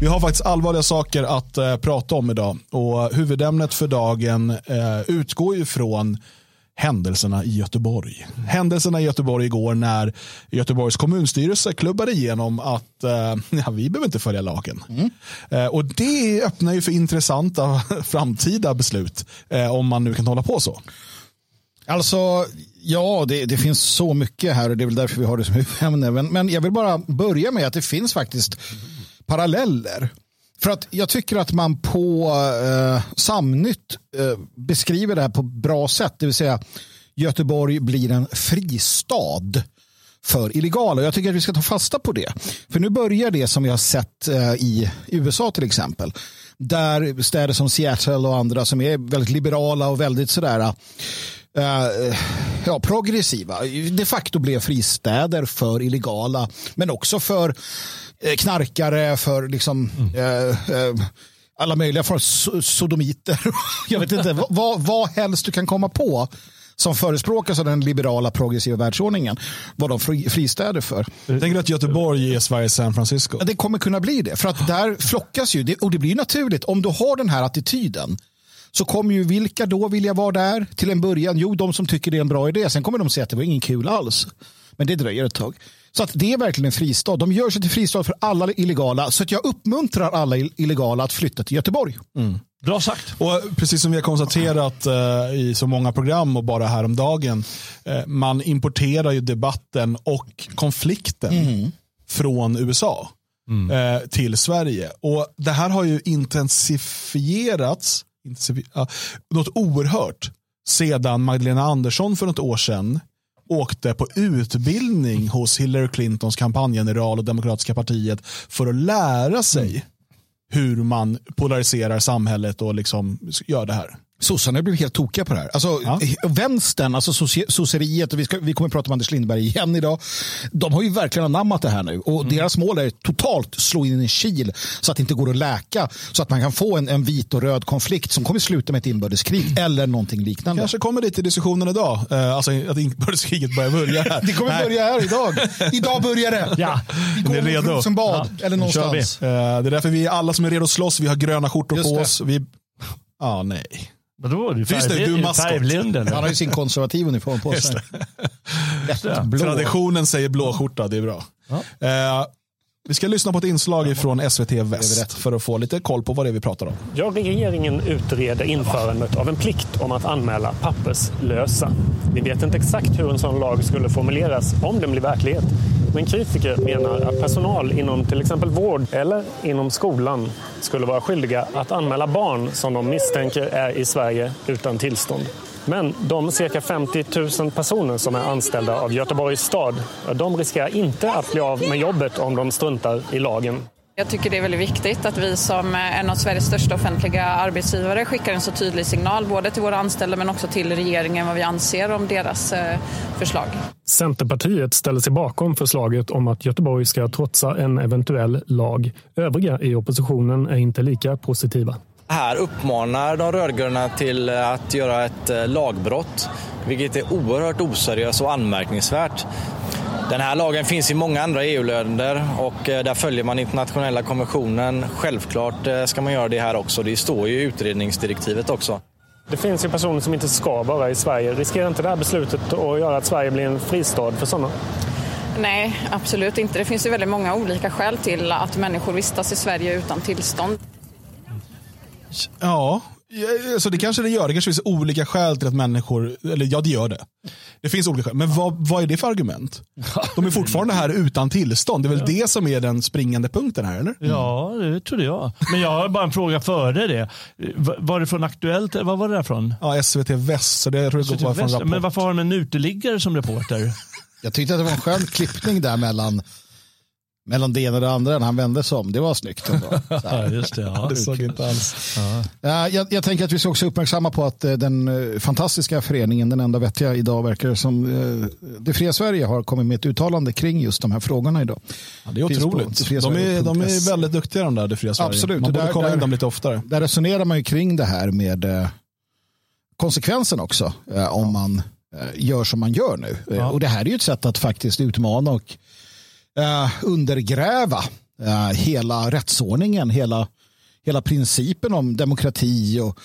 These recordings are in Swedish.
Vi har faktiskt allvarliga saker att eh, prata om idag och huvudämnet för dagen eh, utgår ju från händelserna i Göteborg. Händelserna i Göteborg igår när Göteborgs kommunstyrelse klubbade igenom att eh, ja, vi behöver inte följa lagen. Mm. Eh, och det öppnar ju för intressanta framtida beslut eh, om man nu kan hålla på så. Alltså, ja, det, det, finns så mycket här och det är väl därför vi har det som huvudämne. Men, men jag vill bara börja med att det finns faktiskt paralleller. För att jag tycker att man på eh, Samnytt eh, beskriver det här på bra sätt. Det vill säga Göteborg blir en fristad för illegala. Jag tycker att vi ska ta fasta på det. För nu börjar det som vi har sett eh, i USA till exempel. Där städer som Seattle och andra som är väldigt liberala och väldigt sådär Uh, ja, progressiva de facto blev fristäder för illegala men också för knarkare, för liksom mm. uh, alla möjliga för sodomiter. Jag vet inte, vad, vad helst du kan komma på som förespråkas av den liberala progressiva världsordningen var de fristäder för. Tänker att Göteborg är Sveriges San Francisco. Det kommer kunna bli det. För att där flockas ju, och det blir naturligt om du har den här attityden så kommer ju vilka då vilja vara där till en början? Jo, de som tycker det är en bra idé. Sen kommer de säga att det var ingen kul alls. Men det dröjer ett tag. Så att det är verkligen en fristad. De gör sig till fristad för alla illegala. Så att jag uppmuntrar alla illegala att flytta till Göteborg. Mm. Bra sagt. Och precis som vi har konstaterat eh, i så många program och bara häromdagen. Eh, man importerar ju debatten och konflikten mm. från USA. Mm. Eh, till Sverige. Och Det här har ju intensifierats ja, något oerhört sedan Magdalena Andersson för något år sedan åkte på utbildning hos Hillary Clintons kampanjgeneral och Demokratiska partiet för att lära sig mm. hur man polariserar samhället och liksom gör det här. Sossarna blev helt tokiga på det här. Alltså, ja. Vänstern, alltså sosseriet, och vi, ska, vi kommer att prata om Anders Lindberg igen idag. De har ju verkligen anammat det här nu. Och mm. Deras mål är totalt slå in en kil så att det inte går att läka. Så att man kan få en, en vit och röd konflikt som kommer sluta med ett inbördeskrig mm. eller någonting liknande. Kanske kommer det till diskussionen idag. Uh, alltså att inbördeskriget börjar börja här. det kommer börja här idag. Idag börjar det. Ja. Vi är redo. Rosenbad ja. eller någonstans. Uh, det är därför vi är alla som är redo att slåss. Vi har gröna skjortor på oss. Vi... Ah, nej. Vadå? Du Just det, du är maskot. Han har ju sin konservativ uniform på sig. Traditionen säger blåskjorta, det är bra. Ja. Eh, vi ska lyssna på ett inslag från SVT Väst för att få lite koll på vad det är vi pratar om. Ja, regeringen utreder införandet av en plikt om att anmäla papperslösa. Vi vet inte exakt hur en sån lag skulle formuleras om den blir verklighet. Men kritiker menar att personal inom till exempel vård eller inom skolan skulle vara skyldiga att anmäla barn som de misstänker är i Sverige utan tillstånd. Men de cirka 50 000 personer som är anställda av Göteborgs stad, de riskerar inte att bli av med jobbet om de struntar i lagen. Jag tycker det är väldigt viktigt att vi som en av Sveriges största offentliga arbetsgivare skickar en så tydlig signal både till våra anställda men också till regeringen vad vi anser om deras eh, förslag. Centerpartiet ställer sig bakom förslaget om att Göteborg ska trotsa en eventuell lag. Övriga i oppositionen är inte lika positiva. Här uppmanar de rödgröna till att göra ett eh, lagbrott, vilket är oerhört oseriöst och anmärkningsvärt. Den här lagen finns i många andra EU-länder och eh, där följer man internationella konventionen. Självklart eh, ska man göra det här också. Det står ju i utredningsdirektivet också. Det finns ju personer som inte ska vara i Sverige. Riskerar inte det här beslutet att göra att Sverige blir en fristad för sådana? Nej, absolut inte. Det finns ju väldigt många olika skäl till att människor vistas i Sverige utan tillstånd. Ja, så det kanske det gör. Det kanske finns olika skäl till att människor, eller ja det gör det. Det finns olika skäl. Men vad, vad är det för argument? De är fortfarande här utan tillstånd. Det är väl ja. det som är den springande punkten här eller? Ja, det trodde jag. Men jag har bara en fråga före det. Var det från Aktuellt? Vad var det där från? Ja, SVT Väst. Så det jag tror jag från Men varför har de en uteliggare som reporter? Jag tyckte att det var en skön klippning där mellan mellan det ena och det andra när han vände sig om. Det var snyggt. ja, just det, ja, det såg inte alls. Ja. Jag, jag, tänker att vi ska också uppmärksamma på att eh, den eh, fantastiska föreningen, den enda vettiga idag verkar som eh, Det fria Sverige har kommit med ett uttalande kring just de här frågorna idag. Ja, det är otroligt. De är, de är väldigt duktiga de där Det fria Sverige. Absolut. Man borde där, kolla in dem lite oftare. Där resonerar man ju kring det här med konsekvensen också om man gör som man gör nu. Ja. Och det här är ju ett sätt att faktiskt utmana och eh, undergräva eh, hela rättsordningen, hela, hela principen om demokrati och,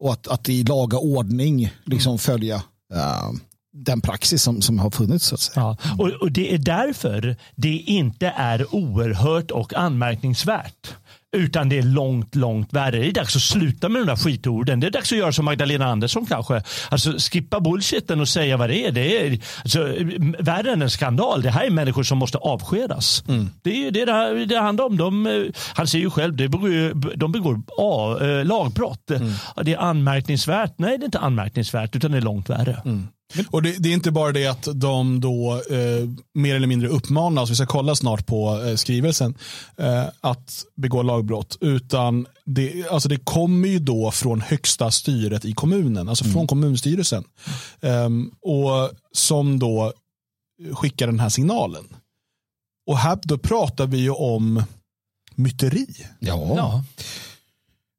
och att, att i laga ordning liksom följa eh, den praxis som, som har funnits. Så att säga. Ja. Och, och Det är därför det inte är oerhört och anmärkningsvärt. Utan det är långt, långt värre. Det är dags att sluta med de där skitorden. Det är dags att göra som Magdalena Andersson kanske. Alltså skippa bullshitten och säga vad det är. Det är alltså, värre än en skandal. Det här är människor som måste avskedas. Mm. Det är det det, det handlar om. De, eh, han säger ju själv, det begår, de begår a, eh, lagbrott. Mm. Det är anmärkningsvärt. Nej, det är inte anmärkningsvärt utan det är långt värre. Mm. Och det, det, är inte bara det att de då eh, mer eller mindre uppmanas, vi ska kolla snart på eh, skrivelsen, eh, att begå lagbrott. Utan det, alltså det kommer ju då från högsta styret i kommunen, alltså från mm. kommunstyrelsen. Ehm, och som då skickar den här signalen. Och här då pratar vi ju om myteri. Ja. ja.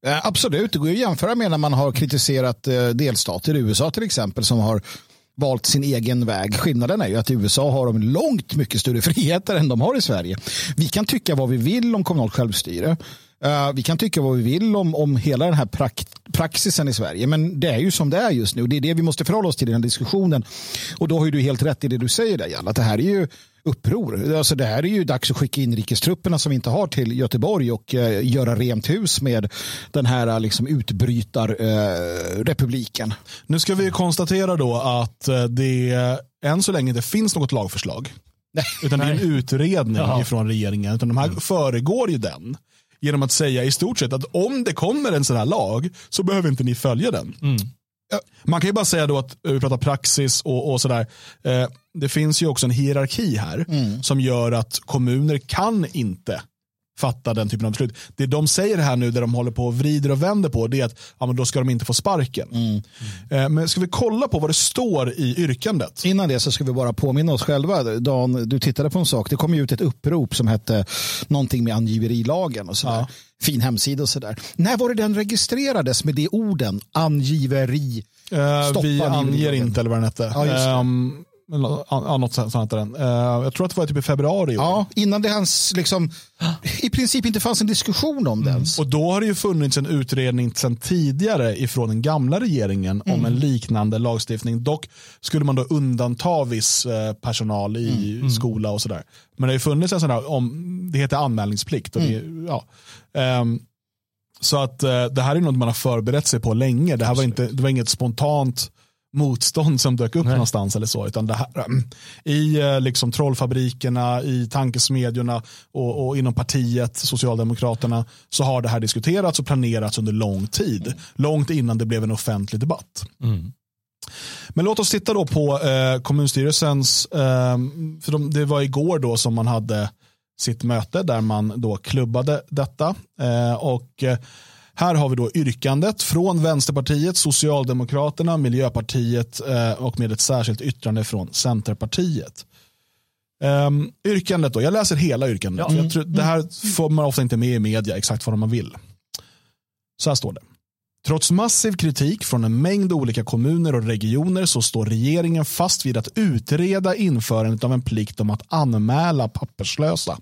Eh, absolut, det går att jämföra med när man har kritiserat eh, delstater i USA till exempel som har valt sin egen väg. Skillnaden är ju att i USA har de långt mycket större friheter än de har i Sverige. Vi kan tycka vad vi vill om kommunalt självstyre. Uh, vi kan tycka vad vi vill om, om hela den här prakt praxisen i Sverige, men det är ju som det är just nu. Det är det vi måste förhålla oss till i den här diskussionen. Och då har du helt rätt i det du säger där, Jalla, att det här är ju uppror. Alltså det här är ju dags att skicka inrikestrupperna som vi inte har till Göteborg och eh, göra rent hus med den här eh, liksom, utbrytarrepubliken. Eh, nu ska vi konstatera då att eh, det än så länge inte finns något lagförslag. Nej. Utan det är en utredning Jaha. från regeringen. Utan de här mm. föregår ju den genom att säga i stort sett att om det kommer en sån här lag så behöver inte ni följa den. Mm. Man kan ju bara säga då att vi pratar praxis och, och sådär. Eh, det finns ju också en hierarki här mm. som gör att kommuner kan inte fatta den typen av beslut. Det de säger här nu, där de håller på och vrider och vänder på, det är att ja, men då ska de inte få sparken. Mm. Mm. Men ska vi kolla på vad det står i yrkandet? Innan det så ska vi bara påminna oss själva. Dan, du tittade på en sak. Det kom ju ut ett upprop som hette någonting med angiverilagen och sådär. Ja. Fin hemsida och sådär. När var det den registrerades med de orden? Angiveri. Uh, vi anger inte eller vad den hette. Ja, något sånt den. Eh, jag tror att det var typ i februari. Ja, innan det hans liksom, i princip inte fanns en diskussion om mm. Och då har det ju funnits en utredning sedan tidigare ifrån den gamla regeringen mm. om en liknande lagstiftning. Dock skulle man då undanta viss eh, personal i mm. mm. skola och sådär. Men det har ju funnits en sån här, om, det heter anmälningsplikt. Och det, mm. ja. Um, så att uh, det här är något man har förberett sig på länge. Det här var, inte, det var inget spontant motstånd som dök upp Nej. någonstans eller så. Utan det här, I eh, liksom trollfabrikerna, i tankesmedjorna och, och, inom partiet, Socialdemokraterna, så har det här diskuterats och planerats under lång tid. Långt innan det blev en offentlig debatt. Mm. Men låt oss titta då på eh, kommunstyrelsens, eh, för de, det var igår då som man hade sitt möte där man då klubbade detta. Eh, och eh, här har vi då yrkandet från Vänsterpartiet, Socialdemokraterna, Miljöpartiet eh, och med ett särskilt yttrande från Centerpartiet. Um, yrkandet då, jag läser hela yrkandet. Ja. Jag tror, det här får man ofta inte med i media exakt vad man vill. Så här står det. Trots massiv kritik från en mängd olika kommuner och regioner så står regeringen fast vid att utreda införandet av en plikt om att anmäla papperslösa.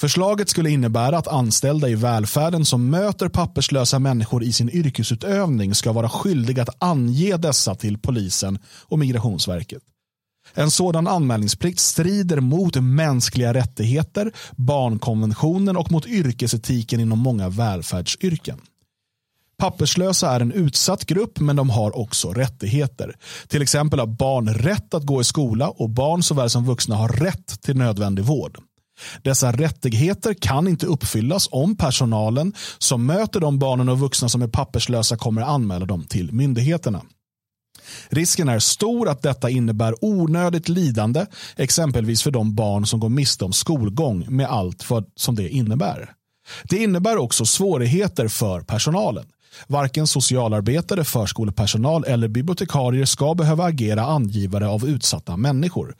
Förslaget skulle innebära att anställda i välfärden som möter papperslösa människor i sin yrkesutövning ska vara skyldiga att ange dessa till polisen och Migrationsverket. En sådan anmälningsplikt strider mot mänskliga rättigheter, barnkonventionen och mot yrkesetiken inom många välfärdsyrken. Papperslösa är en utsatt grupp men de har också rättigheter. Till exempel har barn rätt att gå i skola och barn såväl som vuxna har rätt till nödvändig vård. Dessa rättigheter kan inte uppfyllas om personalen som möter de barnen och vuxna som är papperslösa kommer anmäla dem till myndigheterna. Risken är stor att detta innebär onödigt lidande, exempelvis för de barn som går miste om skolgång med allt vad som det innebär. Det innebär också svårigheter för personalen. Varken socialarbetare, förskolepersonal eller bibliotekarier ska behöva agera angivare av utsatta människor.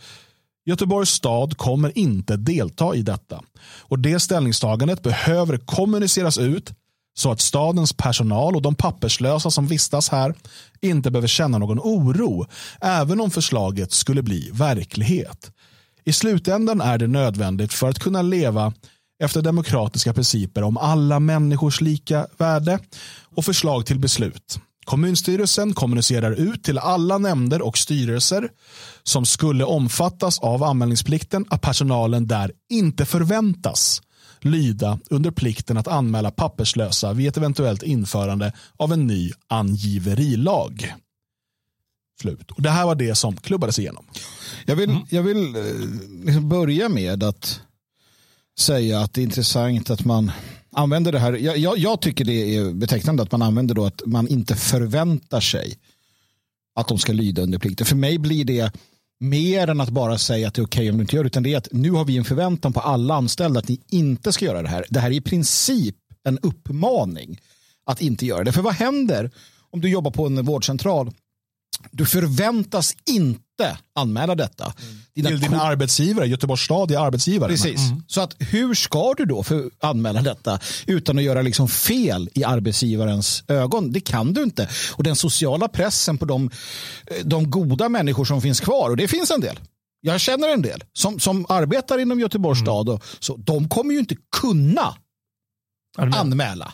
Göteborgs stad kommer inte delta i detta. Och Det ställningstagandet behöver kommuniceras ut så att stadens personal och de papperslösa som vistas här inte behöver känna någon oro, även om förslaget skulle bli verklighet. I slutändan är det nödvändigt för att kunna leva efter demokratiska principer om alla människors lika värde och förslag till beslut. Kommunstyrelsen kommunicerar ut till alla nämnder och styrelser som skulle omfattas av anmälningsplikten att personalen där inte förväntas lyda under plikten att anmäla papperslösa vid ett eventuellt införande av en ny angiverilag. Slut. Och det här var det som klubbades igenom. Jag vill, jag vill eh, liksom börja med att säga att det är intressant att man använder det här. Jag, jag, jag, tycker det är betecknande att man använder då att man inte förväntar sig att de ska lyda under plikten. För mig blir det mer än att bara säga att det är okej okay om du inte gör det. Utan det är att nu har vi en förväntan på alla anställda att ni inte ska göra det här. Det här är i princip en uppmaning att inte göra det. För vad händer om du jobbar på en vårdcentral du förväntas inte anmäla detta. Dina Till din arbetsgivare, Göteborgs stad är arbetsgivare. Precis. Mm. Så att hur ska du då för anmäla detta utan att göra liksom fel i arbetsgivarens ögon? Det kan du inte. Och den sociala pressen på de, de goda människor som finns kvar, och det finns en del. Jag känner en del som, som arbetar inom Göteborgs mm. stad. Och, så, de kommer ju inte kunna anmäla.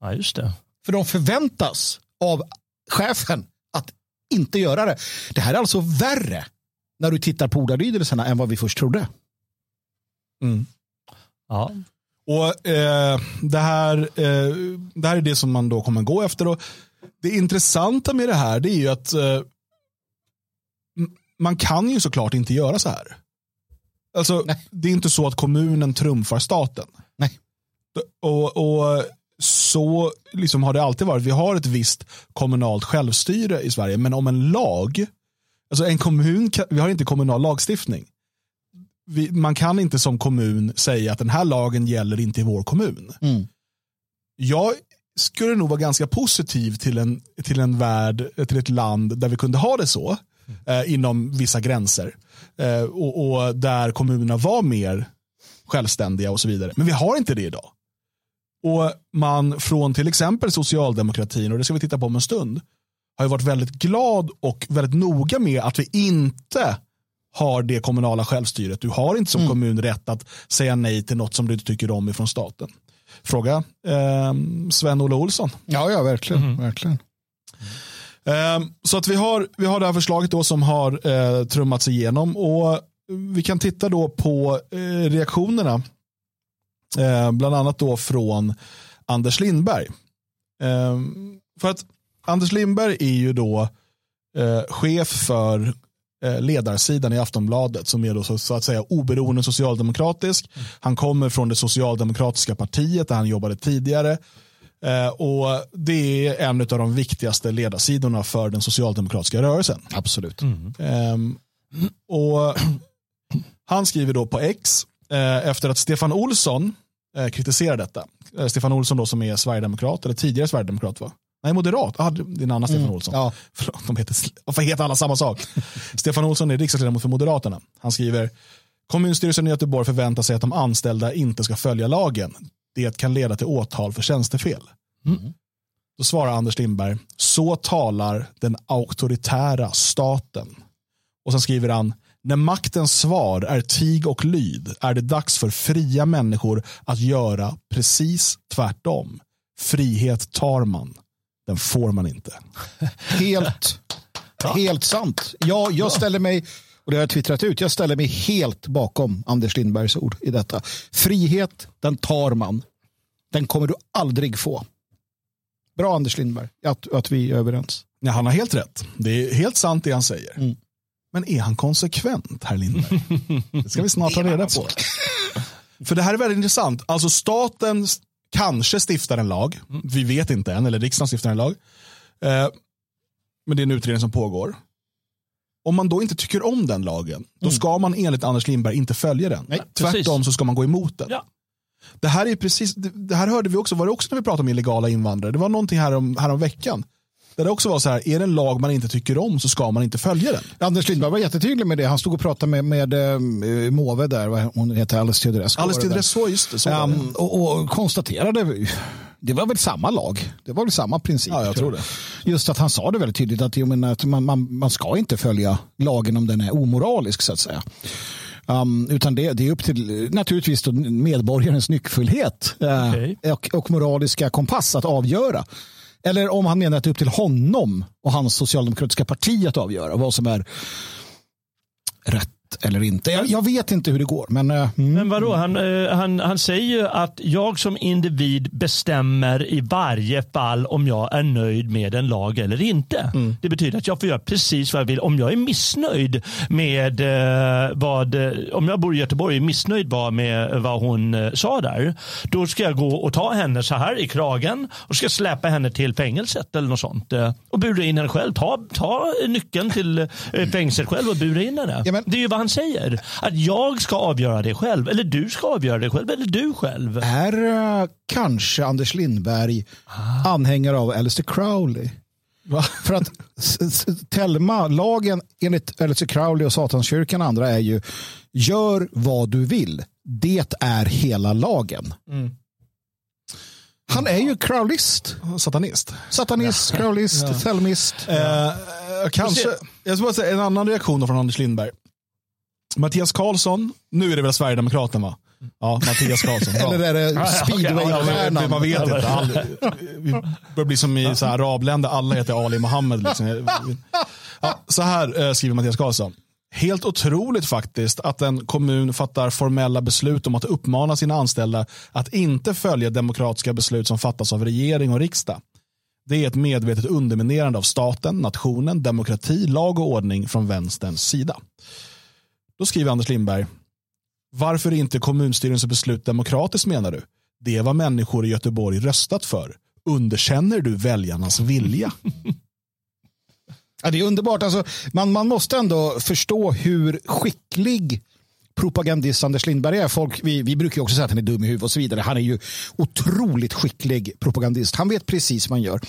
Ja, just det. För de förväntas av chefen inte göra det. Det här är alltså värre när du tittar på ordalydelserna än vad vi först trodde. Mm. Ja. Och eh, det, här, eh, det här är det som man då kommer gå efter. Och det intressanta med det här det är ju att eh, man kan ju såklart inte göra så här. Alltså, det är inte så att kommunen trumfar staten. Nej. Och, och så liksom har det alltid varit. Vi har ett visst kommunalt självstyre i Sverige, men om en lag, alltså en kommun, vi har inte kommunal lagstiftning. Vi, man kan inte som kommun säga att den här lagen gäller inte i vår kommun. Mm. Jag skulle nog vara ganska positiv till en, till en värld, till ett land där vi kunde ha det så, eh, inom vissa gränser. Eh, och, och där kommunerna var mer självständiga och så vidare. Men vi har inte det idag. Och man från till exempel socialdemokratin, och det ska vi titta på om en stund, har ju varit väldigt glad och väldigt noga med att vi inte har det kommunala självstyret. Du har inte som mm. kommun rätt att säga nej till något som du inte tycker om ifrån staten. Fråga eh, Sven-Olle Olsson. Ja, ja verkligen. Mm. verkligen. Eh, så att vi har, vi har det här förslaget då som har eh, trummats igenom och vi kan titta då på eh, reaktionerna Eh, bland annat då från Anders Lindberg. Eh, för att Anders Lindberg är ju då eh, chef för ledarsidan i Aftonbladet som är då så, så, att säga oberoende socialdemokratisk. Mm. Han kommer från det socialdemokratiska partiet där han jobbade tidigare. Och Det är en av de viktigaste ledarsidorna för den socialdemokratiska rörelsen. Absolut. Mm. Och Han skriver då på X efter att Stefan Olsson eh, kritiserar detta. Eh, Stefan Olsson då som är sverigedemokrat, eller tidigare sverigedemokrat va? Nej, moderat. Ah, det är en annan Stefan mm, Olsson. Ja. Förlåt, de heter, varför heter alla samma sak? Stefan Olsson är riksdagsledamot för Moderaterna. Han skriver Kommunstyrelsen i Göteborg förväntar sig att de anställda inte ska följa lagen. Det kan leda till åtal för tjänstefel. Mm. Då svarar Anders Lindberg, så talar den auktoritära staten. Och sen skriver han, när maktens svar är tig och lyd är det dags för fria människor att göra precis tvärtom. Frihet tar man, den får man inte. Helt, helt sant. Ja, jag ställer mig, och det har jag twittrat ut, jag ställer mig helt bakom Anders Lindbergs ord i detta. Frihet, den tar man. Den kommer du aldrig få. Bra Anders Lindberg, att, att vi är överens. Ja, han har helt rätt. Det är helt sant det han säger. Mm. Men är han konsekvent, herr Lindberg? Det ska vi snart ta reda på. För det här är väldigt intressant. Alltså staten kanske stiftar en lag. Vi vet inte än, eller riksdagen stiftar en lag. Eh, men det är en utredning som pågår. Om man då inte tycker om den lagen, då mm. ska man enligt Anders Lindberg inte följa den. Nej, Tvärtom så ska man gå emot den. Ja. Det här är precis, det här hörde vi också, var det också när vi pratade om illegala invandrare. Det var någonting här om, här om veckan. Där det också var så här, är det en lag man inte tycker om så ska man inte följa den. Anders Lindberg var jättetydlig med det. Han stod och pratade med, med äh, Måwe där, hon heter Alice Teodorescu. Alice Teodorescu, just det. Så um, och, och konstaterade, det var väl samma lag, det var väl samma princip. Ja, jag tror det. Just att han sa det väldigt tydligt att, menar, att man, man, man ska inte följa lagen om den är omoralisk så att säga. Um, utan det, det är upp till naturligtvis medborgarens nyckfullhet eh, Okej. och, och moraliska kompass att avgöra. Eller om han menar att det är upp till honom och hans socialdemokratiska parti att avgöra vad som är rätt eller inte. Jag, jag vet inte hur det går. Men, eh, mm. Men vadå, han, eh, han, han säger ju att jag som individ bestämmer i varje fall om jag är nöjd med en lag eller inte. Det betyder att jag får göra precis vad jag vill. Om jag är missnöjd med eh, vad, om jag bor i Göteborg och är missnöjd vad med vad hon sa där, då ska jag gå och ta henne så här i kragen och ska släpa henne till fängelset eller något sånt. Och bura in henne själv. Ta, ta nyckeln till fängelset själv och bura in henne. Ja, men- Det är ju vad han säger. Att jag ska avgöra det själv. Eller du ska avgöra det själv. Eller du själv. är eh, kanske Anders Lindberg anhängare av Alistair Crowley? För att s- Telma-lagen enligt Alistair Crowley och Satanskyrkan och andra är ju gör vad du vill. Det är hela lagen. Han är ju crowlist. Satanist. Satanist, crowlist, telmist. Eh, kanske, jag ska bara säga en annan reaktion från Anders Lindberg. Mattias Karlsson, nu är det väl Sverigedemokraten va? Ja, Mattias Karlsson. Eller är det Ja, man speedway-stjärnan? vet inte. All, vi börjar bli som i så här arabländer, alla heter Ali Mohammed. Liksom. Ja, så här eh, skriver Mattias Karlsson. Helt otroligt faktiskt att en kommun fattar formella beslut om att uppmana sina anställda att inte följa demokratiska beslut som fattas av regering och riksdag. Det är ett medvetet underminerande av staten, nationen, demokrati, lag och ordning från vänsterns sida. Då skriver Anders Lindberg, varför är inte kommunstyrelsens beslut demokratiskt menar du? Det är vad människor i Göteborg röstat för. Underkänner du väljarnas vilja? Ja, det är underbart. Alltså, man, man måste ändå förstå hur skicklig propagandist Anders Lindberg är. Folk, vi, vi brukar ju också säga att han är dum i huvudet och så vidare. Han är ju otroligt skicklig propagandist. Han vet precis vad han gör.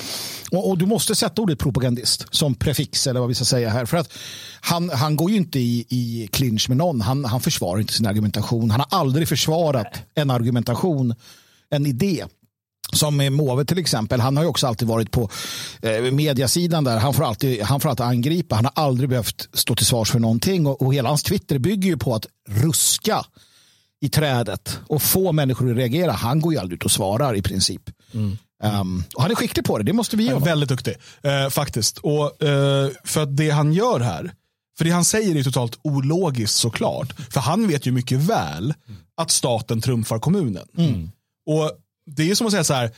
Och, och du måste sätta ordet propagandist som prefix eller vad vi ska säga här. För att han, han går ju inte i, i clinch med någon. Han, han försvarar inte sin argumentation. Han har aldrig försvarat en argumentation, en idé. Som med Måwe till exempel, han har ju också alltid varit på eh, mediasidan där. Han får, alltid, han får alltid angripa. Han har aldrig behövt stå till svars för någonting. Och, och hela hans Twitter bygger ju på att ruska i trädet och få människor att reagera. Han går ju aldrig ut och svarar i princip. Um, och han är skicklig på det, det måste vi ge honom. väldigt duktig, eh, faktiskt. Och, eh, för att det han gör här, för det han säger är totalt ologiskt såklart. För han vet ju mycket väl att staten trumfar kommunen. Och det är som att säga så här,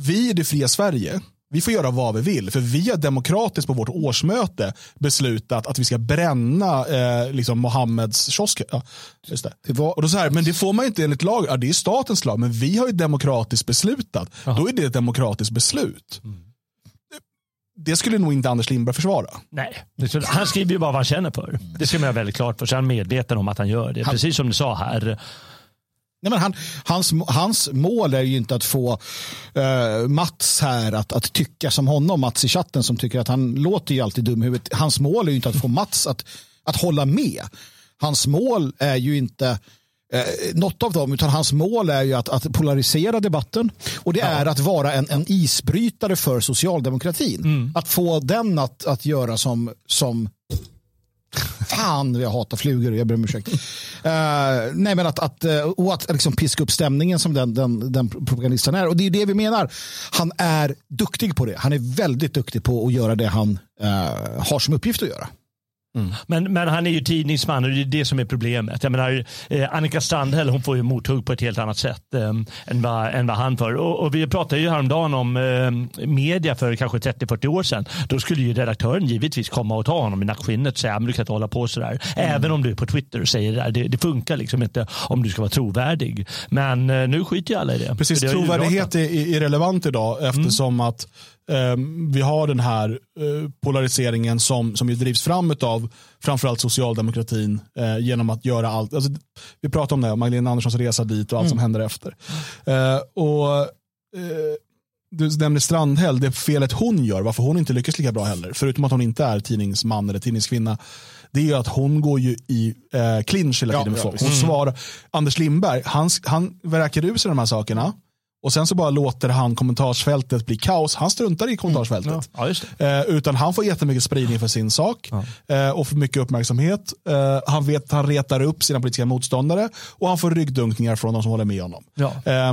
vi i det fria Sverige, vi får göra vad vi vill. För vi har demokratiskt på vårt årsmöte beslutat att vi ska bränna eh, liksom Mohammeds kiosk. Ja, just det. Det var- Och då så här, men det får man inte enligt lag. Ja, det är statens lag, men vi har ju demokratiskt beslutat. Då är det ett demokratiskt beslut. Det skulle nog inte Anders Lindberg försvara. Nej, han skriver ju bara vad han känner för. Det ska man ha väldigt klart för sig. Han är medveten om att han gör det. Precis som du sa här. Nej, men han, hans, hans mål är ju inte att få eh, Mats här att, att tycka som honom, Mats i chatten som tycker att han låter ju alltid dum i huvudet. Hans mål är ju inte att få Mats att, att hålla med. Hans mål är ju inte eh, något av dem, utan hans mål är ju att, att polarisera debatten. Och det är att vara en, en isbrytare för socialdemokratin. Att få den att, att göra som, som Fan, jag hatar flugor. Jag ber om ursäkt. uh, nej, men att, att, eh, och att liksom piska upp stämningen som den, den, den propagandisten är. Och det är det vi menar. Han är duktig på det. Han är väldigt duktig på att göra det han uh, har som uppgift att göra. Men, men han är ju tidningsman och det är det som är problemet. Jag menar, eh, Annika Strandhäll hon får ju mothugg på ett helt annat sätt eh, än, vad, än vad han får. Och, och vi pratade ju häromdagen om eh, media för kanske 30-40 år sedan. Då skulle ju redaktören givetvis komma och ta honom i nackskinnet och säga att du kan inte hålla på sådär. Även om du är på Twitter och säger det där. Det, det funkar liksom inte om du ska vara trovärdig. Men eh, nu skiter ju alla i det. Precis, det trovärdighet är irrelevant idag eftersom att eh, vi har den här eh, polariseringen som, som ju drivs fram av framförallt socialdemokratin eh, genom att göra allt. Alltså, vi pratade om det, Magdalena Anderssons resa dit och allt som händer efter. Eh, och Du nämnde Strandhäll, det felet hon gör, varför hon inte lyckas lika bra heller, förutom att hon inte är tidningsman eller tidningskvinna, det är ju att hon går ju i eh, clinch hela Ja, tiden med ja, folk. visst. Hon svarar, Anders Lindberg, han, han vräker ur sig de här sakerna Och sen så bara låter han kommentarsfältet bli kaos. Han struntar i kommentarsfältet. Mm. Ja, just det. Eh, utan han får jättemycket spridning för sin sak eh, och för mycket uppmärksamhet. Eh, han vet han retar upp sina politiska motståndare och han får ryggdunkningar från de som håller med honom. Ja. Eh,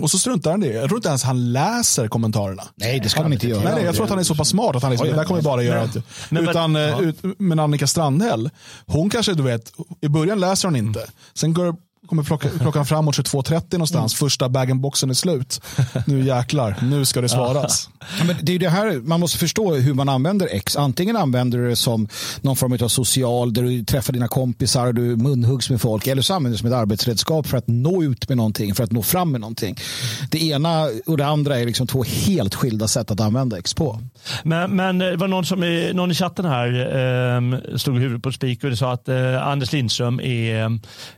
och så struntar han i det. Jag tror inte ens han läser kommentarerna. Nej, det ska man inte göra. Nej, nej, jag tror att han är så pass smart att han liksom, det där kommer bara göra att, Men utan, eh, ja. ut, Men Annika Strandhäll, hon kanske, du vet, i början läser hon inte. Sen går, kommer klockan, klockan framåt 22.30 någonstans, första bag-in-boxen är slut. Nu jäklar, nu ska det svaras. Ja, Men det är det här, man måste förstå hur man använder X. Antingen använder du det som någon form av social, där du träffar dina kompisar och du munhuggs med folk. Eller så använder du det som ett arbetsredskap för att nå ut med någonting, för att nå fram med någonting. Det ena och det andra är liksom två helt skilda sätt att använda X på. Men, men det var någon, som i, någon i chatten här eh, stod huvudet på spik och sa att eh, Anders Lindström är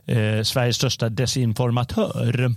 eh, Sveriges största desinformatör.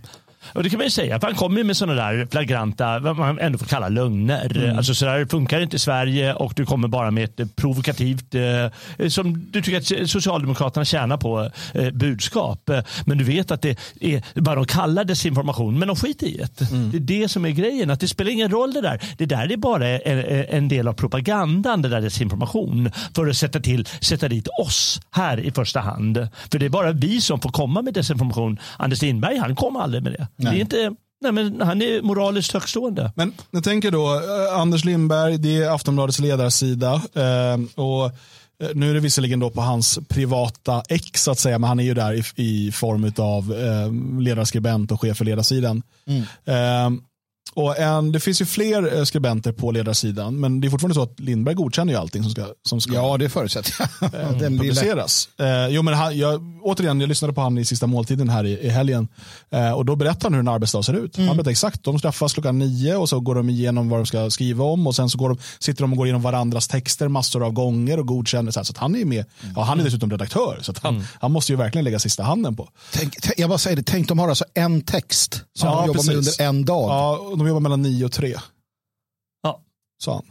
Och det kan man ju säga, för han kommer med sådana där flagranta, vad man ändå får kalla lögner. Alltså så där funkar inte i Sverige och du kommer bara med ett eh, provokativt, eh, som du tycker att Socialdemokraterna tjänar på, eh, budskap. Eh, Men du vet att det är vad de kallar desinformation, men de skiter i det. Det är det som är grejen, att det spelar ingen roll det där. Det där är bara en, en del av propagandan, det där desinformation, för att sätta, till, sätta dit oss här i första hand. För det är bara vi som får komma med desinformation. Anders Lindberg, han kommer aldrig med det. Det är inte, nej men han är moraliskt högstående. Men jag tänker då, eh, Anders Lindberg, det är Aftonbladets ledarsida. Eh, och eh, nu är det visserligen då på hans privata ex så att säga, men han är ju där i, i form av eh, ledarskribent och chef för ledarsidan. Eh, och en, det finns ju fler eh, skribenter på ledarsidan, men det är fortfarande så att Lindberg godkänner ju allting som ska, som ska Ja, det förutsätter jag. Den lilla- publiceras. Eh, jo, men han, jag, återigen, jag lyssnade på han i sista måltiden här i, i helgen eh, och då berättar han hur en arbetsdag ser ut. Han berättar exakt, de träffas klockan nio och så går de igenom vad de ska skriva om och sen så går de, sitter de och går igenom varandras texter massor av gånger och godkänner. Så, här, så att han är med. Ja, han är dessutom redaktör så att han, han måste ju verkligen lägga sista handen på. Tänk, jag bara säger det, tänk de har alltså en text som Ja, de jobbar med precis. under en dag. Ja, de jobbar mellan nio och tre. Ja. Sa han.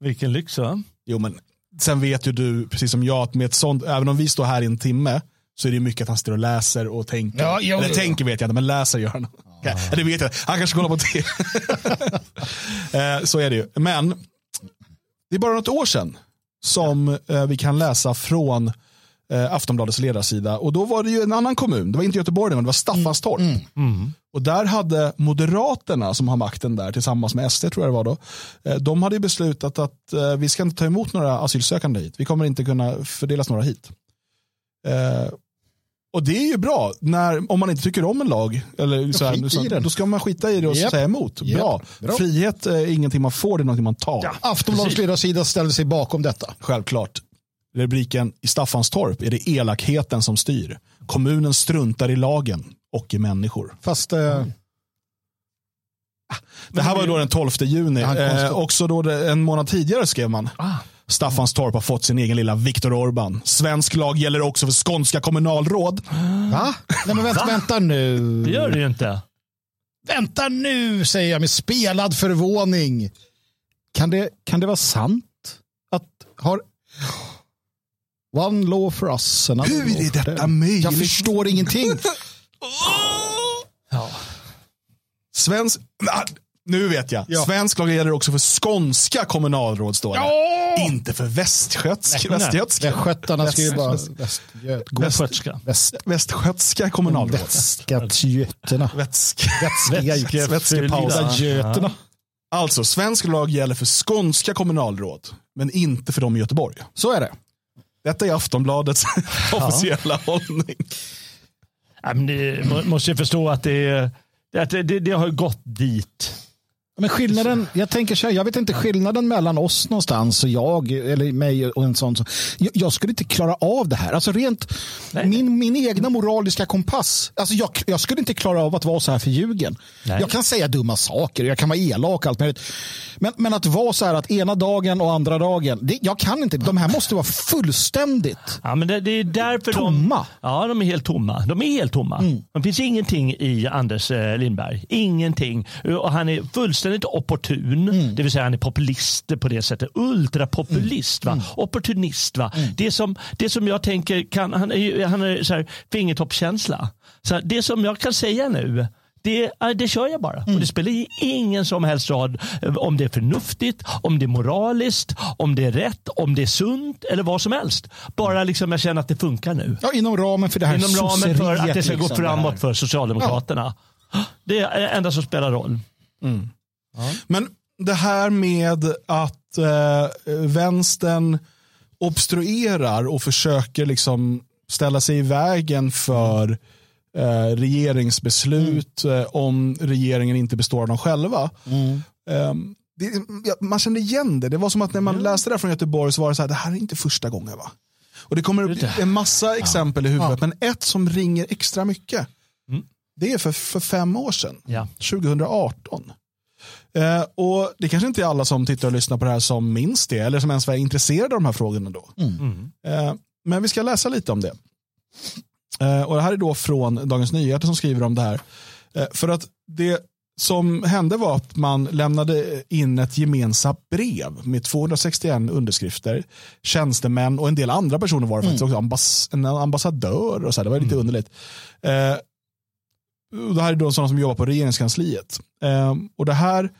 Vilken lyx va? Jo, men sen vet ju du, precis som jag, att med ett sånt, även om vi står här i en timme, så är det mycket att han står och läser och tänker. Ja, jo, Eller jo. tänker vet jag inte, men läser gör han. Ja. Det vet jag. Han kanske kollar på det. Eh, så är det ju. Men det är bara något år sedan som eh, vi kan läsa från eh, Aftonbladets ledarsida. Och då var det ju en annan kommun. Det var inte Göteborg, men det var Staffanstorp. Och där hade Moderaterna, som har makten där, tillsammans med SD tror jag det var då, eh, de hade beslutat att eh, vi ska inte ta emot några asylsökande hit. Vi kommer inte kunna fördelas några hit. Eh, och det är ju bra, när, om man inte tycker om en lag, eller så här, så, då ska man skita i det och Japp. säga emot. Bra. Bra. Frihet är ingenting man får, det är någonting man tar. Aftonbladets ledarsida ställer sig bakom detta. Självklart. Rubriken i Staffanstorp är det elakheten som styr. Kommunen struntar i lagen och i människor. Fast eh, Det här var då den 12 juni. Eh, också då det, en månad tidigare skrev man. Staffanstorp har fått sin egen lilla Viktor Orban. Svensk lag gäller också för skånska kommunalråd. va? Nej, men vänta, vänta nu. Det gör det ju inte. Vänta nu, säger jag med spelad förvåning. Kan det, kan det vara sant? Att har... One law for us. Hur är detta them. möjligt? Jag förstår ingenting. Svensk... Ah, Nu vet jag. Ja. Svensk lag gäller också för skånska kommunalråd står det. Inte för västgötsk, västgötska. Västgötarna ska ju bara... Väst- Västgöt, Västgötska. väst, Västgötska kommunalråd. Västgötgöterna. Vätsk. Vätskiga Vätskepausa. göterna. Alltså, svensk lag gäller för skånska kommunalråd, men inte för dem i Göteborg. Så är det. Detta är Aftonbladets officiella hållning. Ja, men må- måste jag förstå att det, att det, det, det har gått dit. Men skillnaden, jag tänker så här, jag vet inte skillnaden mellan oss någonstans och jag, eller mig och en sån. Jag, jag skulle inte klara av det här. Alltså rent, Nej. min, min egna moraliska kompass. Alltså jag, jag skulle inte klara av att vara så här förljugen. Nej. Jag kan säga dumma saker, jag kan vara elak och allt möjligt. Men, men att vara så här att ena dagen och andra dagen, det, jag kan inte. De här måste vara fullständigt. Ja, men det, det är därför Tomma. De, ja, de är helt tomma. De är helt tomma. Det finns ingenting i Anders eh, Lindberg. Ingenting. Och han är fullständigt opportun. Det vill säga han är populist på det sättet. Ultrapopulist. Va? Opportunist. Va? Det, som, det som jag tänker, kan, han är, han är så här, fingertoppskänsla. Så det som jag kan säga nu, det det, ja, kör jag bara. Och det spelar ingen som helst roll eh, om det är förnuftigt, om det är moraliskt, om det är rätt, om det är sunt eller vad som helst. Bara liksom jag känner att det funkar nu. Ja, inom ramen för det här Inom ramen för att det ska gå liksom, här. framåt för Socialdemokraterna. Det är det enda som spelar roll. Men det här med att eh, vänstern obstruerar och försöker liksom ställa sig i vägen för eh, regeringsbeslut eh, om regeringen inte består av dem själva. Eh, det, ja, man kände igen det. Det var som att när man läste det från Göteborg så var det så här, det här är inte första gången va? Och det kommer upp en massa exempel i huvudet, men ett som ringer extra mycket. Det är för, för fem år sedan, Ja. 2018. Eh, och Det kanske inte är alla som tittar och lyssnar på det här som minns det, eller som ens var intresserade av de här frågorna då. Eh, men vi ska läsa lite om det. Eh, och Det här är då från Dagens Nyheter som skriver om det här. Eh, för att det som hände var att man lämnade in ett gemensamt brev med 261 underskrifter, tjänstemän och en del andra personer var det faktiskt också, ambass en ambassadör och så här, det var lite underligt. Eh, det här är då sådana som jobbar på regeringskansliet. Eh, och det här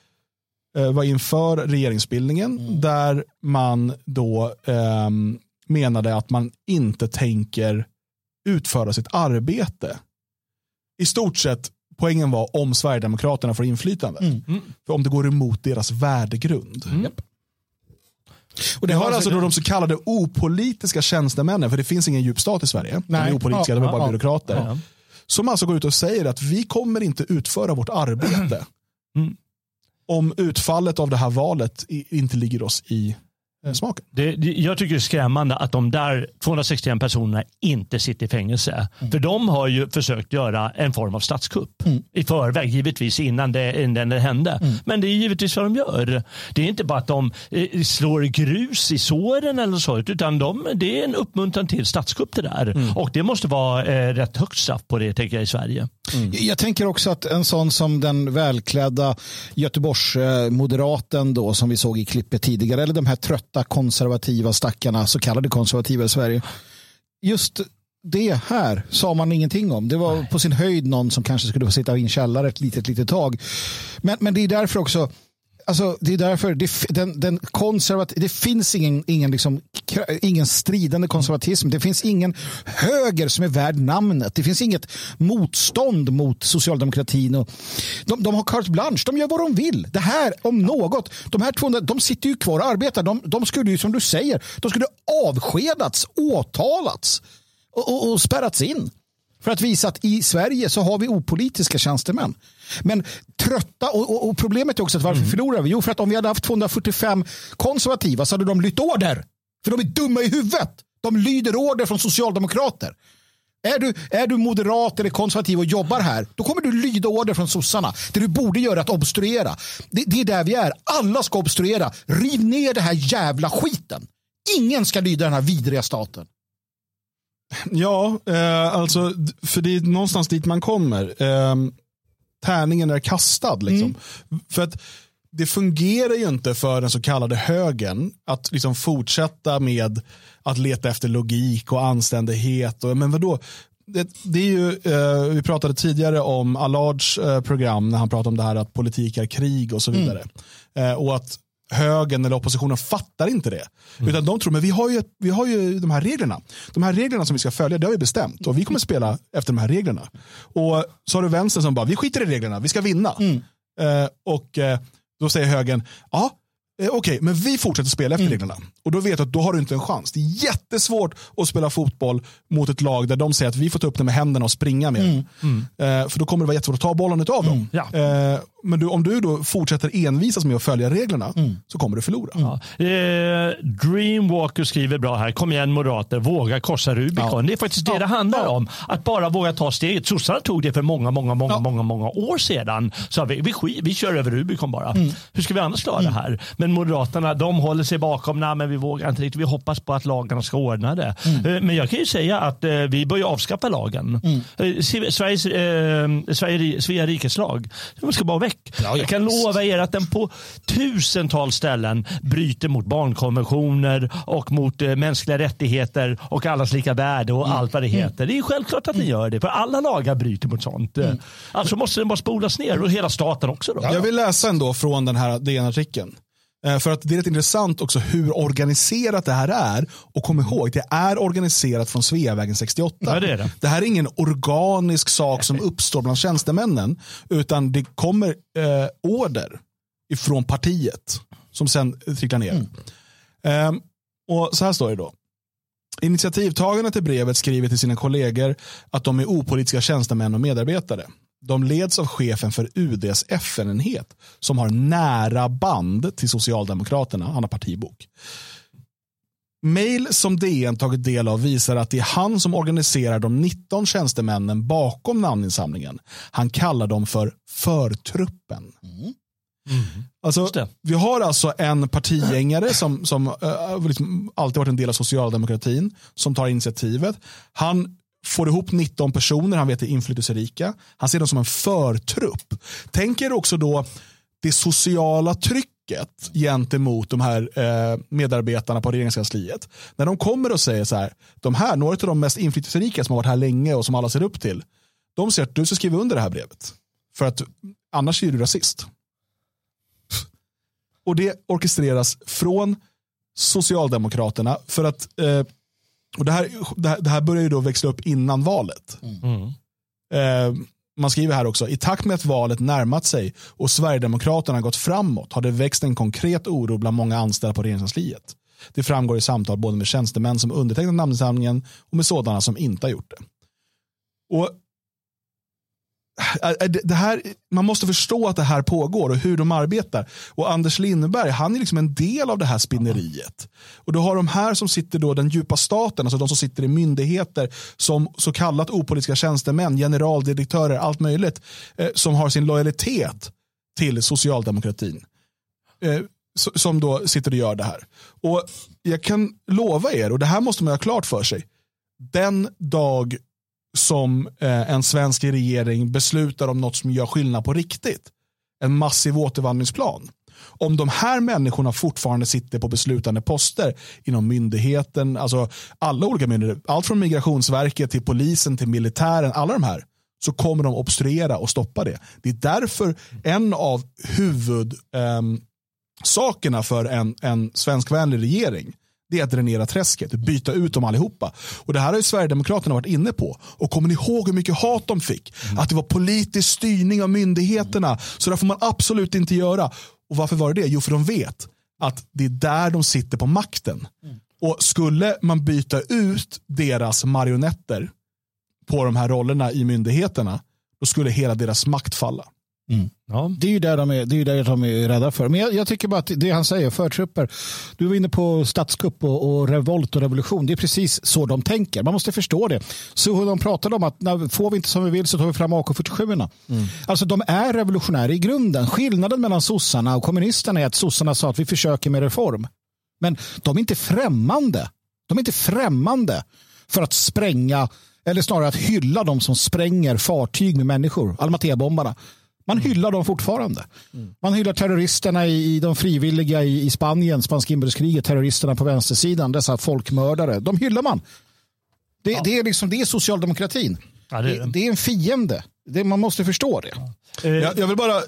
eh, var inför regeringsbildningen där man då eh, menade att man inte tänker utföra sitt arbete. I stort sett, poängen var om Sverigedemokraterna får inflytande. För om det går emot deras värdegrund. Och det har alltså då de så kallade opolitiska tjänstemännen, för det finns ingen djup stat i Sverige. De Nej. är opolitiska, Ja, de är bara ja, byråkrater. ja. Som alltså går ut och säger att vi kommer inte utföra vårt arbete Mm. om utfallet av det här valet inte ligger oss i smaken. Det, det, jag tycker det är skrämmande att de där 261 personerna inte sitter i fängelse. För de har ju försökt göra en form av statskupp i förväg, givetvis innan det, innan det hände. Men det är givetvis vad de gör. Det är inte bara att de eh, slår grus i såren eller så, utan de, det är en uppmuntran till statskupp det där. Och det måste vara eh, rätt högt straff på det tänker jag i Sverige. Jag tänker också att en sån som den välklädda Göteborgsmoderaten då som vi såg i klippet tidigare eller de här trötta konservativa stackarna, så kallade konservativa i Sverige. Just det här sa man ingenting om. Det var på sin höjd någon som kanske skulle få sitta i en källare ett litet, litet tag. Men, men det är därför också Alltså, det är därför det, den, den konservat, det finns ingen, ingen, liksom, ingen stridande konservatism. Det finns ingen höger som är värd namnet. Det finns inget motstånd mot socialdemokratin. Och de, de har carte blanche. De gör vad de vill. Det här om något. De här 200, de sitter ju kvar och arbetar. De, de skulle ju som du säger, de skulle avskedats, åtalats och, och, och spärrats in. För att visa att i Sverige så har vi opolitiska tjänstemän. Men trötta, och, och, och problemet är också att varför förlorar vi? Jo, för att om vi hade haft 245 konservativa så hade de lytt order. För de är dumma i huvudet. De lyder order från socialdemokrater. Är du, är du moderat eller konservativ och jobbar här, då kommer du lyda order från sossarna. Det du borde göra är att obstruera. Det, det är där vi är. Alla ska obstruera. Riv ner det här jävla skiten. Ingen ska lyda den här vidriga staten. Ja, eh, alltså, för det är någonstans dit man kommer. Eh, tärningen är kastad. Liksom. För att det fungerar ju inte för den så kallade högern att liksom fortsätta med att leta efter logik och anständighet. Och, men vadå? Det, det är ju, eh, vi pratade tidigare om Allards eh, program när han pratade om det här att politik är krig och så vidare. Eh, och att högern eller oppositionen fattar inte det. Utan de tror, men vi har, ju, vi har ju de här reglerna. De här reglerna som vi ska följa, det har vi bestämt. Och vi kommer spela efter de här reglerna. Och så har du vänstern som bara, vi skiter i reglerna, vi ska vinna. Eh, och eh, då säger högern, ja, eh, okej, men vi fortsätter spela efter reglerna. Och då vet du att då har du inte en chans. Det är jättesvårt att spela fotboll mot ett lag där de säger att vi får ta upp det med händerna och springa med den. Eh, för då kommer det vara jättesvårt att ta bollen av dem. Ja. Eh, men du, om du då fortsätter envisas med att följa reglerna så kommer du förlora. Ja. Eh, Dreamwalker skriver bra här. Kom igen moderater, våga korsa Rubicon. Det är faktiskt det det handlar om. Att bara våga ta steget. Sossarna tog det för många, många, många, många, många år sedan. Så vi, vi, skit- vi kör över Rubicon bara. Hur ska vi annars klara det här? Men moderaterna de håller sig bakom, nej men vi vågar inte riktigt. Vi hoppas på att lagarna ska ordna det. Eh, men jag kan ju säga att eh, vi ju avskaffa lagen. Eh, Se- Sveriges, eh, Sverige, Svea rikes lag. Den ska bara väck. tryck. Jag kan lova er att den på tusentals ställen bryter mot barnkonventioner och mot eh, mänskliga rättigheter och allas lika värde och allt vad det heter. Det är självklart att ni gör det, för alla lagar bryter mot sånt. Alltså måste den bara spolas ner och hela staten också. Då. Jag vill läsa ändå från den här DN-artikeln. Eh, För att det är rätt intressant också hur organiserat det här är. Och kom ihåg, det är organiserat från Sveavägen 68. Ja, det är det. här är ingen organisk sak som uppstår bland tjänstemännen. Utan det kommer eh, order ifrån partiet som sen tricklar ner. Ehm, och så här står det då. Initiativtagarna till brevet skriver till sina kollegor att de är opolitiska tjänstemän och medarbetare. De leds av chefen för UDs FN-enhet som har nära band till Socialdemokraterna. Han har partibok. Mail som DN tagit del av visar att det är han som organiserar de 19 tjänstemännen bakom namninsamlingen. Han kallar dem för förtruppen. Alltså, Just det. vi har alltså en partigängare som, som eh, liksom alltid varit en del av socialdemokratin som tar initiativet. Han får ihop 19 personer, han vet är inflytelserika. Han ser dem som en förtrupp. Tänk er också då det sociala trycket gentemot de här eh, medarbetarna på regeringskansliet. När de kommer och säger så här, de här, några av de mest inflytelserika som har varit här länge och som alla ser upp till, de säger att du ska skriva under det här brevet. För att annars är du rasist. Och det orkestreras från Socialdemokraterna för att eh, och det, här, det, här, börjar ju då växla upp innan valet. Eh, man skriver här också, i takt med att valet närmat sig och Sverigedemokraterna gått framåt har det växt en konkret oro bland många anställda på regeringskansliet. Det framgår i samtal både med tjänstemän som undertecknat namninsamlingen och med sådana som inte har gjort det. Och Äh, äh, det här, man måste förstå att det här pågår och hur de arbetar. Och Anders Lindberg, han är liksom en del av det här spinneriet. Och du har de här som sitter då, den djupa staten, alltså de som sitter i myndigheter som så kallat opolitiska tjänstemän, generaldirektörer, allt möjligt, eh, som har sin lojalitet till socialdemokratin. Eh, som då sitter och gör det här. Och jag kan lova er, och det här måste man ha klart för sig, den dag som eh, en svensk regering beslutar om något som gör skillnad på riktigt. En massiv återvandringsplan. Om de här människorna fortfarande sitter på beslutande poster inom myndigheten, alltså alla olika myndigheter, allt från migrationsverket till polisen till militären, alla de här, så kommer de obstruera och stoppa det. Det är därför en av huvud, eh, sakerna för en, en svenskvänlig regering det är att dränera träsket, byta ut dem allihopa. Och det här har ju Sverigedemokraterna varit inne på. Och kommer ni ihåg hur mycket hat de fick? Att det var politisk styrning av myndigheterna. Så det får man absolut inte göra. Och varför var det det? Jo, för de vet att det är där de sitter på makten. Och skulle man byta ut deras marionetter på de här rollerna i myndigheterna, då skulle hela deras makt falla. Ja. Det är ju där de är, det är, där de är rädda för. Men jag, jag tycker bara att det han säger, förtrupper. Du var inne på statskupp och, och revolt och revolution. Det är precis så de tänker. Man måste förstå det. Så hur de pratade om att när, får vi inte som vi vill så tar vi fram AK47. Alltså de är revolutionära i grunden. Skillnaden mellan sossarna och kommunisterna är att sossarna sa att vi försöker med reform. Men de är inte främmande. De är inte främmande för att spränga eller snarare att hylla de som spränger fartyg med människor. Almatea-bombarna. Man hyllar dem fortfarande. Man hyllar terroristerna i, de frivilliga i, i Spanien, spanska inbördeskriget, terroristerna på vänstersidan, dessa folkmördare. De hyllar man. Det, det, är, liksom, det är socialdemokratin. Ja, det är det. det är en fiende. Det, man måste förstå det. Eh, Jag, jag vill bara,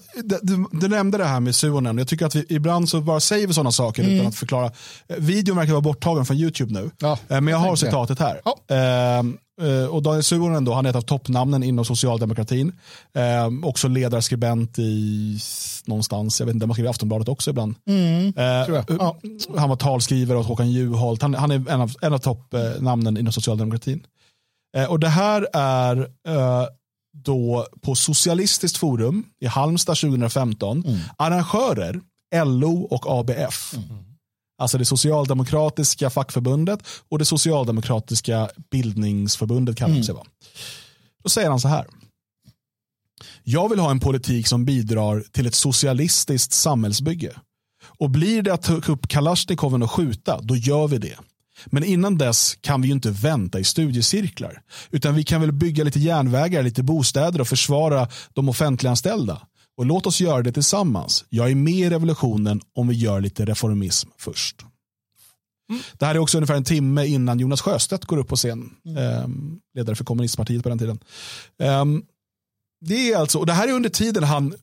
du, du, nämnde det här med Suonen. Jag tycker att vi ibland så bara säger vi sådana saker utan att förklara. Eh, Videon verkar vara borttagen från YouTube nu. Ja, Eh, men jag har jag. citatet här. Ja. Ehm, eh, och Daniel Suonen då, han är ett av toppnamnen inom socialdemokratin. Ehm, också ledarskribent i någonstans, jag vet inte, man skriver i Aftonbladet också ibland. Mm, jag. Ja. Han var talskrivare åt Håkan Juholt. Han, han är en av, en av toppnamnen inom socialdemokratin. Och det här är då på Socialistiskt forum i Halmstad 2015. Arrangörer, LO och ABF. Alltså det socialdemokratiska fackförbundet och det socialdemokratiska bildningsförbundet kallar de sig. Va? Då säger han så här. Jag vill ha en politik som bidrar till ett socialistiskt samhällsbygge. Och blir det att ta upp Kalashnikoven och skjuta, då gör vi det. Men innan dess kan vi ju inte vänta i studiecirklar. Utan vi kan väl bygga lite järnvägar, lite bostäder och försvara de offentliganställda. Och låt oss göra det tillsammans. Jag är med i revolutionen om vi gör lite reformism först. Mm. Det här är också ungefär en timme innan Jonas Sjöstedt går upp på scen. Eh, ledare för kommunistpartiet på den tiden. Eh, det är alltså, och det här är under tiden han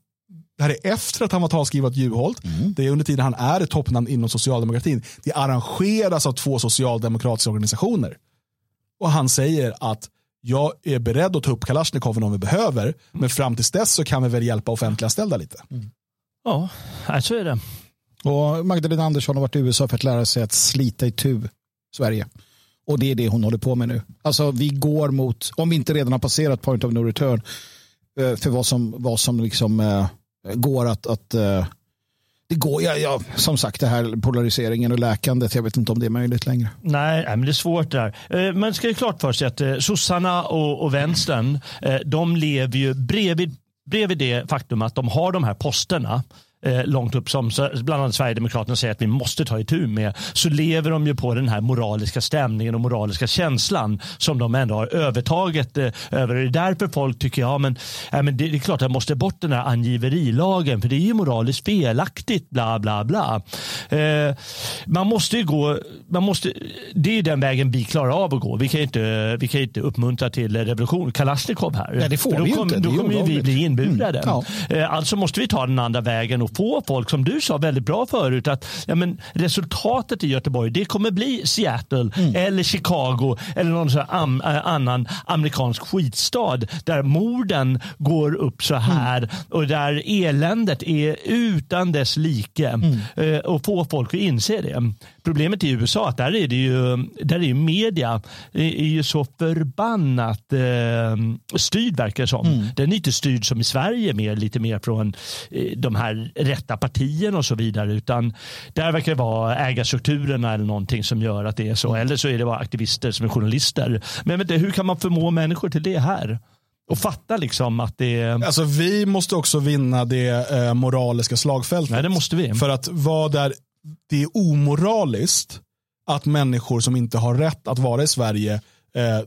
det här är efter att han var talskrivare åt Juholt. Mm. Det är under tiden han är ett toppnamn inom socialdemokratin. Det arrangeras av två socialdemokratiska organisationer. Och han säger att jag är beredd att ta upp Kalashnikov om vi behöver. Mm. Men fram tills dess så kan vi väl hjälpa offentliganställda lite. Mm. Ja, så är det. Och Magdalena Andersson har varit i USA för att lära sig att slita i tu Sverige. Och det är det hon håller på med nu. Alltså vi går mot, om vi inte redan har passerat point of no return, eh, för vad som, vad som liksom äh, Eh, går att, att eh, det går, ja, ja, som sagt, det här polariseringen och läkandet, jag vet inte om det är möjligt längre. Nej, men det är svårt där. Eh, Man ska ju klart för sig att sossarna och, och vänstern, de lever ju bredvid, bredvid det faktum att de har de här posterna eh, långt upp som bland annat Sverigedemokraterna säger att vi måste ta itu med så lever de ju på den här moraliska stämningen och moraliska känslan som de ändå har övertaget eh, över. Det är därför folk tycker ja, men, ja, men det, det är klart att jag måste bort den här angiverilagen för det är ju moraliskt felaktigt bla bla bla. Eh, man måste ju gå, man måste, det är den vägen vi klarar av att gå. Vi kan ju inte, vi kan inte uppmuntra till revolution, Kalashnikov här. Nej, det får vi kom, inte. Då kommer vi bli inburade. Mm, ja. Eh, alltså måste vi ta den andra vägen få folk, som du sa väldigt bra förut, att ja, men resultatet i Göteborg det kommer bli Seattle mm. eller Chicago eller någon sån am, äh, annan amerikansk skitstad där morden går upp så här mm. och där eländet är utan dess like mm. Eh, och få folk att inse det. Problemet i USA att där är det ju, där är ju media är ju så förbannat eh, styrd verkar det som. Mm. Den är inte styrd som i Sverige mer, lite mer från eh, de här rätta partierna och så vidare utan där verkar det vara ägarstrukturerna eller någonting som gör att det är så. Eller så är det bara aktivister som är journalister. Men du, hur kan man förmå människor till det här? och fatta liksom att det Alltså vi måste också vinna det eh, moraliska slagfältet. Nej, det måste vi. För att vad är det är omoraliskt att människor som inte har rätt att vara i Sverige eh,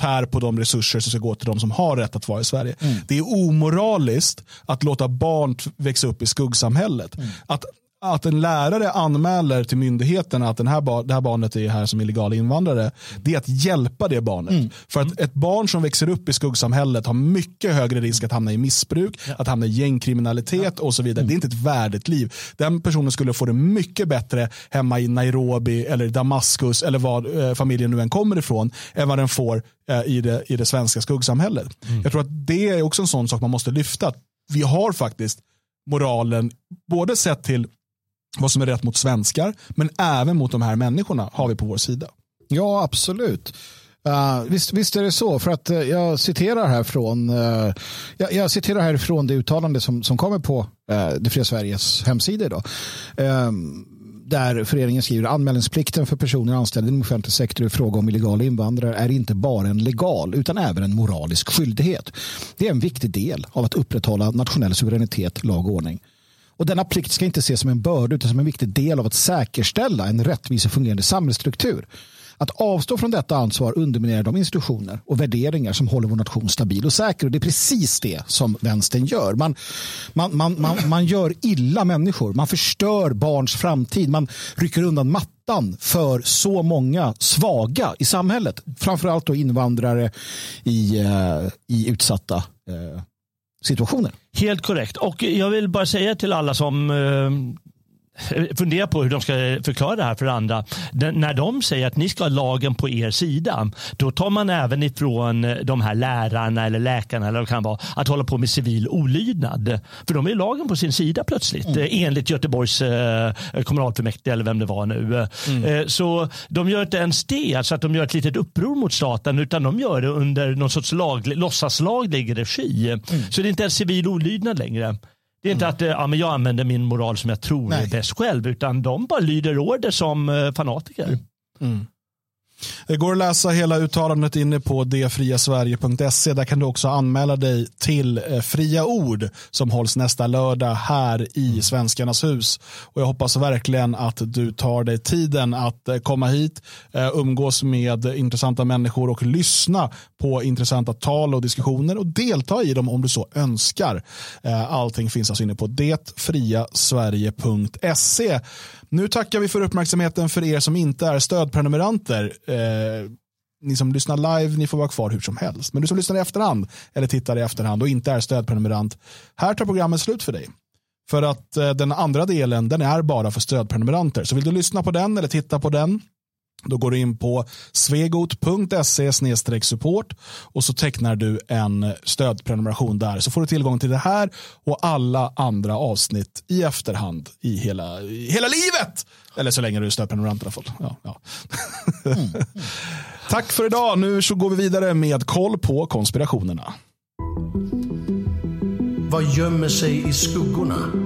tär på de resurser som ska gå till de som har rätt att vara i Sverige. Mm. Det är omoraliskt att låta barn växa upp i skuggsamhället. Mm. Att att en lärare anmäler till myndigheterna att den här det här barnet är här som illegal invandrare, det är att hjälpa det barnet. Mm. För att ett barn som växer upp i skuggsamhället har mycket högre risk att hamna i missbruk, ja. att hamna i gängkriminalitet ja. och så vidare. Mm. Det är inte ett värdigt liv. Den personen skulle få det mycket bättre hemma i Nairobi eller Damaskus eller var eh, familjen nu än kommer ifrån än vad den får eh, i, det, i det svenska skuggsamhället. Mm. Jag tror att det är också en sån sak man måste lyfta. Vi har faktiskt moralen, både sett till vad som är rätt mot svenskar, men även mot de här människorna har vi på vår sida. Ja, absolut. Uh, visst, visst är det så, för att uh, jag citerar här från uh, jag, jag, citerar här från det uttalande som, som kommer på uh, Det fria Sveriges hemsida idag. Um, där föreningen skriver anmälningsplikten för personer anställda inom offentlig sektor i fråga om illegala invandrare är inte bara en legal utan även en moralisk skyldighet. Det är en viktig del av att upprätthålla nationell suveränitet, lag och ordning. Och denna plikt ska inte ses som en börda utan som en viktig del av att säkerställa en rättvis och fungerande samhällsstruktur. Att avstå från detta ansvar underminerar de institutioner och värderingar som håller vår nation stabil och säker. Och det är precis det som vänstern gör. Man, man, man, man, man gör illa människor. Man förstör barns framtid. Man rycker undan mattan för så många svaga i samhället. Framförallt då invandrare i, eh, i utsatta eh, situationer. Helt korrekt. Och jag vill bara säga till alla som eh, fundera på hur de ska förklara det här för andra. Den, när de säger att ni ska ha lagen på er sida, då tar man även ifrån de här lärarna eller läkarna eller vad det kan vara, att hålla på med civil olydnad. För de är lagen på sin sida plötsligt, mm. enligt Göteborgs eh, kommunalfullmäktige eller vem det var nu. Mm. Eh, så de gör inte ens det, alltså att de gör ett litet uppror mot staten, utan de gör det under någon sorts lag, låtsaslaglig regi. Mm. Så det är inte ens civil olydnad längre. Det är inte mm. att ja, men jag använder min moral som jag tror Nej. är bäst själv, utan de bara lyder order som uh, fanatiker. Mm. Det går att läsa hela uttalandet inne på detfriasverige.se. Där kan du också anmäla dig till eh, Fria Ord som hålls nästa lördag här i Svenskarnas hus. Och jag hoppas verkligen att du tar dig tiden att eh, komma hit, eh, umgås med intressanta människor och lyssna på intressanta tal och diskussioner och delta i dem om du så önskar. Allting finns alltså inne på detfriasverige.se. Nu tackar vi för uppmärksamheten för er som inte är stödprenumeranter. Eh, ni som lyssnar live, ni får vara kvar hur som helst. Men du som lyssnar i efterhand eller tittar i efterhand och inte är stödprenumerant, här tar programmet slut för dig. För att eh, den andra delen, den är bara för stödprenumeranter. Så vill du lyssna på den eller titta på den, då går du in på svegot.se support och så tecknar du en stödprenumeration där. Så får du tillgång till det här och alla andra avsnitt i efterhand i hela, i hela livet. Eller så länge du är stödprenumerant i alla fall. Ja, ja. Mm. Tack för idag. Nu så går vi vidare med koll på konspirationerna. Vad gömmer sig i skuggorna?